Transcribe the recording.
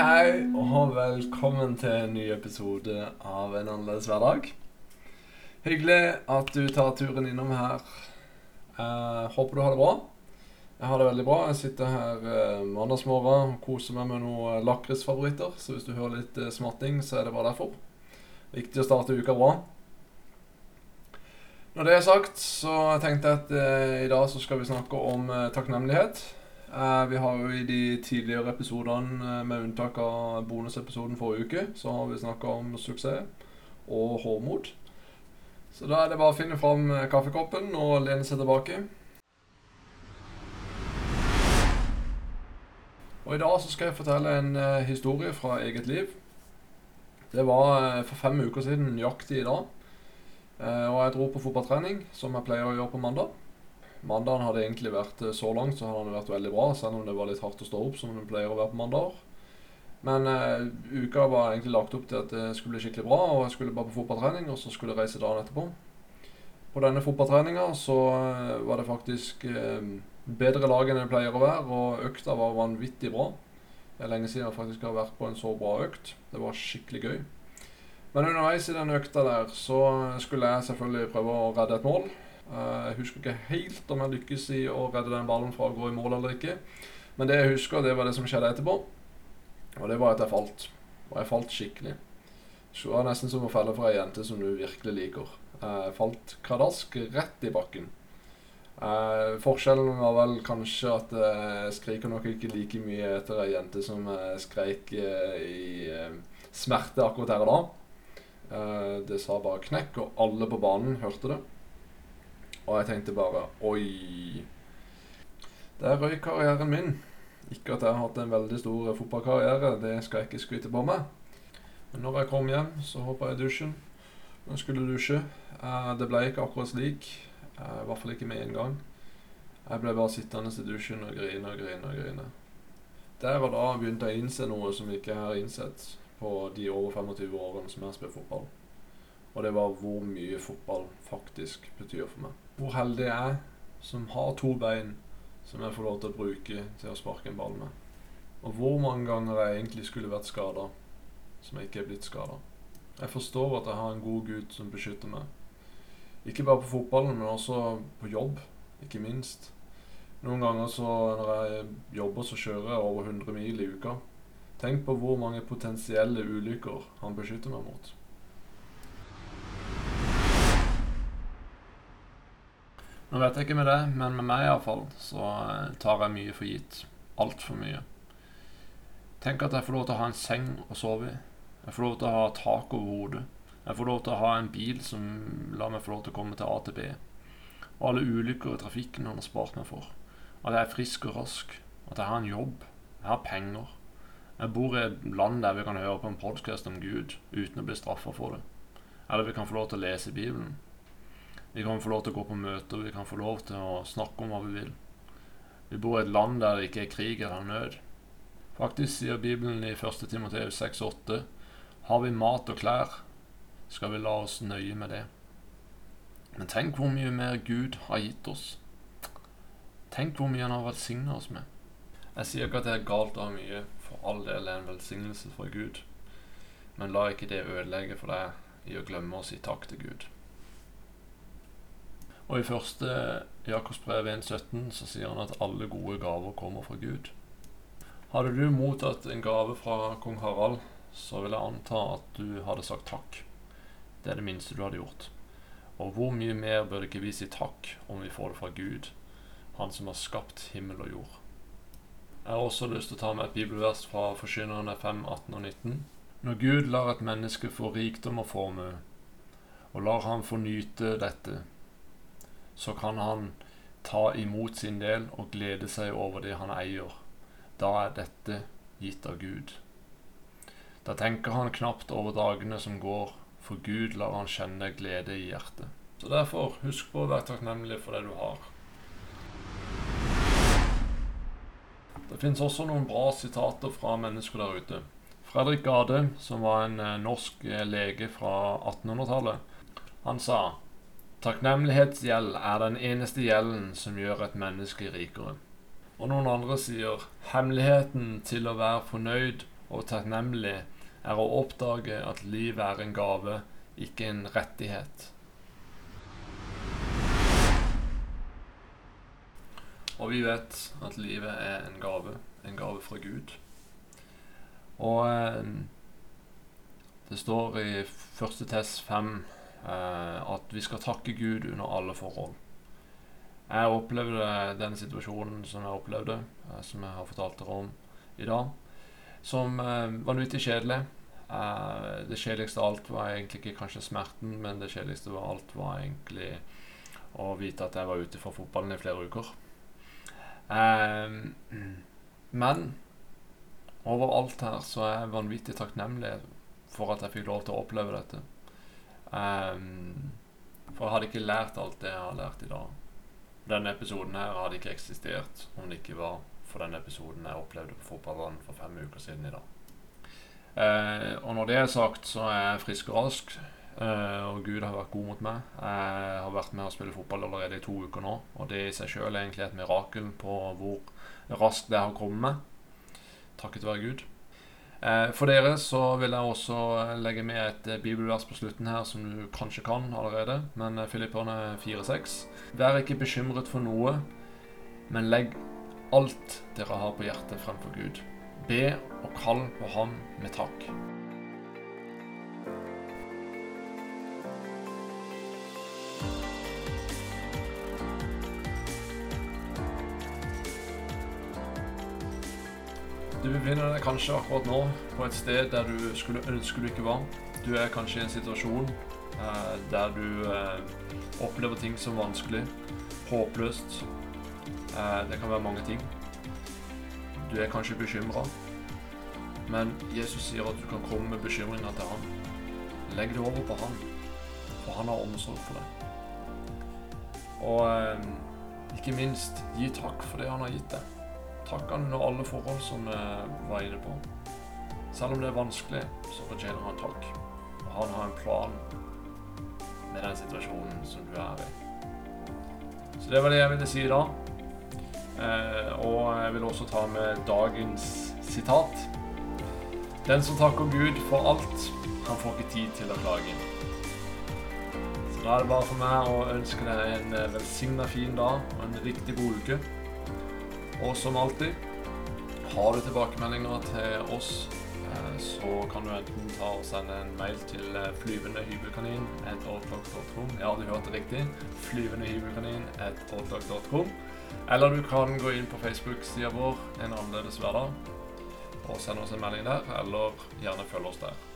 hei, og velkommen til en ny episode av En annerledes hverdag. Hyggelig at du tar turen innom her. Eh, håper du har det bra. Jeg har det veldig bra. Jeg sitter her eh, mandagsmorgen og koser meg med noen lakrisfavoritter. Så hvis du hører litt eh, smatting, så er det bare derfor. Viktig å starte uka bra. Når det er sagt, så tenkte jeg at eh, i dag så skal vi snakke om eh, takknemlighet. Eh, vi har jo i de tidligere episodene, eh, med unntak av bonusepisoden forrige uke, så har vi snakka om suksess og hårmod. Så da er det bare å finne fram eh, kaffekoppen og lene seg tilbake. Og i dag så skal jeg fortelle en historie fra eget liv. Det var for fem uker siden, nøyaktig i dag. Og jeg dro på fotballtrening, som jeg pleier å gjøre på mandag. Mandagen hadde egentlig vært eh, så langt så hadde den vært veldig bra, selv om det var litt hardt å stå opp, som det pleier å være på mandager. Men eh, uka var egentlig lagt opp til at det skulle bli skikkelig bra, og jeg skulle bare på fotballtrening, og så skulle reise dagen etterpå. På denne fotballtreninga så eh, var det faktisk eh, bedre lag enn det pleier å være, og økta var vanvittig bra. Det er lenge siden jeg faktisk har vært på en så bra økt. Det var skikkelig gøy. Men underveis i den økta der så skulle jeg selvfølgelig prøve å redde et mål. Eh, Jeg husker ikke helt om jeg lykkes i å redde den ballen fra å gå i mål eller ikke. Men det jeg husker, det var det som skjedde etterpå. Og det var at jeg falt. Og jeg falt skikkelig. Så det var nesten som å felle for ei jente som du virkelig liker. Jeg falt kradask rett i bakken. Eh, forskjellen var vel kanskje at jeg skriker nok ikke like mye etter ei jente som jeg skreik eh, i eh, smerte akkurat her og da. Eh, det sa bare knekk, og alle på banen hørte det. Og jeg tenkte bare Oi. Der røyk karrieren min. Ikke at jeg har hatt en veldig stor fotballkarriere, det skal jeg ikke skryte på meg. Men når jeg kom hjem, så hoppa jeg i dusjen. Jeg skulle dusje. Eh, det ble ikke akkurat slik. Eh, I hvert fall ikke med en gang. Jeg ble bare sittende i dusjen og grine og grine og grine. Der og da begynte jeg å innse noe som jeg ikke har innsett på de over 25 årene som jeg har spilt fotball. Og det var hvor mye fotball faktisk betyr for meg. Hvor heldig jeg er som har to bein som jeg får lov til å bruke til å sparke en ball med. Og hvor mange ganger jeg egentlig skulle vært skada, som jeg ikke er blitt skada. Jeg forstår at jeg har en god Gud som beskytter meg. Ikke bare på fotballen, men også på jobb, ikke minst. Noen ganger så når jeg jobber, så kjører jeg over 100 mil i uka. Tenk på hvor mange potensielle ulykker han beskytter meg mot. Nå vet jeg ikke med det, men med meg iallfall, så tar jeg mye for gitt. Altfor mye. Tenk at jeg får lov til å ha en seng å sove i. Jeg får lov til å ha tak over hodet. Jeg får lov til å ha en bil som lar meg få lov til å komme til AtB. Og alle ulykker i trafikken han har spart meg for. At jeg er frisk og rask. At jeg har en jobb. Jeg har penger. Jeg bor i et land der vi kan høre på en podkast om Gud uten å bli straffa for det. Eller vi kan få lov til å lese Bibelen. Vi kan få lov til å gå på møter, vi kan få lov til å snakke om hva vi vil. Vi bor i et land der det ikke er krig eller nød. Faktisk sier Bibelen i 1. Timoteus 6,8.: Har vi mat og klær, skal vi la oss nøye med det. Men tenk hvor mye mer Gud har gitt oss. Tenk hvor mye Han har velsigna oss med. Jeg sier ikke at det er galt å ha mye, for all del er en velsignelse fra Gud. Men la ikke det ødelegge for deg i å glemme å si takk til Gud. Og i første Jakobsbrev 1,17 så sier han at alle gode gaver kommer fra Gud. Hadde du mottatt en gave fra kong Harald, så vil jeg anta at du hadde sagt takk. Det er det minste du hadde gjort. Og hvor mye mer bør ikke vi si takk om vi får det fra Gud, Han som har skapt himmel og jord. Jeg har også lyst til å ta med et bibelvers fra Forkynnerne 5, 18 og 19. Når Gud lar et menneske få rikdom og formue, og lar ham få nyte dette, så kan han ta imot sin del og glede seg over det han eier. Da er dette gitt av Gud. Da tenker han knapt over dagene som går, for Gud lar han kjenne glede i hjertet. Så derfor, husk på å være takknemlig for det du har. Det finnes også noen bra sitater fra mennesker der ute. Fredrik Gade, som var en eh, norsk eh, lege fra 1800-tallet, han sa Takknemlighetsgjeld er den eneste gjelden som gjør et menneske rikere. Og noen andre sier hemmeligheten til å være fornøyd og takknemlig er å oppdage at livet er en gave, ikke en rettighet. Og vi vet at livet er en gave, en gave fra Gud. Og eh, det står i 1. test 5 eh, at vi skal takke Gud under alle forhold. Jeg opplevde den situasjonen som jeg opplevde, eh, som jeg har fortalt dere om i dag, som eh, vanvittig kjedelig. Eh, det kjedeligste av alt var egentlig ikke kanskje smerten, men det kjedeligste av alt var egentlig å vite at jeg var ute fra fotballen i flere uker. Men overalt her så er jeg vanvittig takknemlig for at jeg fikk lov til å oppleve dette. For jeg hadde ikke lært alt det jeg har lært i dag. Denne episoden her hadde ikke eksistert om det ikke var for den episoden jeg opplevde på fotballbanen for fem uker siden i dag. Eh, og når det er sagt, så er jeg frisk og rask, eh, og Gud har vært god mot meg. Jeg har vært med å spille fotball allerede i to uker nå, og det i seg sjøl er egentlig et mirakel på hvor raskt det har kommet meg, takket være Gud. Eh, for dere så vil jeg også legge med et eh, bibelvers på slutten her som du kanskje kan allerede, men Filipperne 4,6. Vær ikke bekymret for noe, men legg alt dere har på hjertet fremfor Gud. Be og kall på Ham med takk. Du befinner deg kanskje akkurat nå på et sted der du skulle ønske du ikke var. Du er kanskje i en situasjon eh, der du eh, opplever ting som vanskelig, håpløst. Eh, det kan være mange ting. Du er kanskje bekymra, men Jesus sier at du kan komme med bekymringer til ham. Legg det over på ham, for han har omsorg for deg. Og eh, ikke minst, gi takk for det han har gitt deg takke han under alle forhold som vi var inne på. Selv om det er vanskelig, så fortjener han takk. Og han har en plan med den situasjonen som du er i. Så det var det jeg ville si da. Eh, og jeg vil også ta med dagens sitat. Den som takker Gud for alt, han får ikke tid til å klage. Så da er det bare for meg å ønske deg en eh, velsigna fin dag og en riktig god uke. Og som alltid, har du tilbakemeldinger til oss, eh, så kan du enten ta og sende en mail til eh, flyvende hybelkanin Ja, du hørte riktig. Flyvende hybelkanin Eller du kan gå inn på Facebook-sida vår En annerledes hverdag og sende oss en melding der, eller gjerne følge oss der.